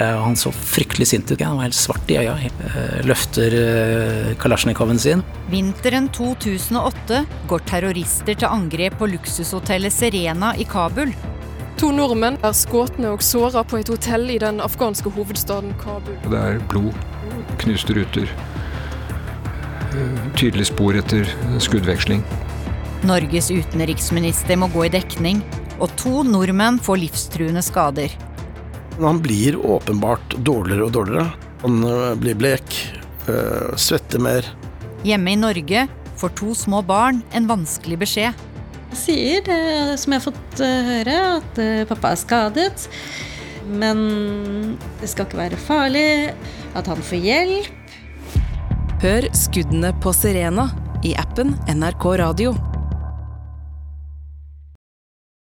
Eh, Han så fryktelig sint ut. Han var helt svart i øya. Eh, Løfter eh, kalasjnikoven sin. Vinteren 2008 går terrorister til angrep på luksushotellet Serena i Kabul. To nordmenn er skutt og såra på et hotell i den afghanske hovedstaden Kabul. Det er blod, knuste ruter, tydelige spor etter skuddveksling. Norges utenriksminister må gå i dekning, og to nordmenn får livstruende skader. Han blir åpenbart dårligere og dårligere. Han øh, blir blek, øh, svetter mer. Hjemme i Norge får to små barn en vanskelig beskjed. Jeg sier det som jeg har fått eh, høre, at eh, pappa er skadet. Men det skal ikke være farlig. At han får hjelp. Hør skuddene på Sirena i appen NRK Radio.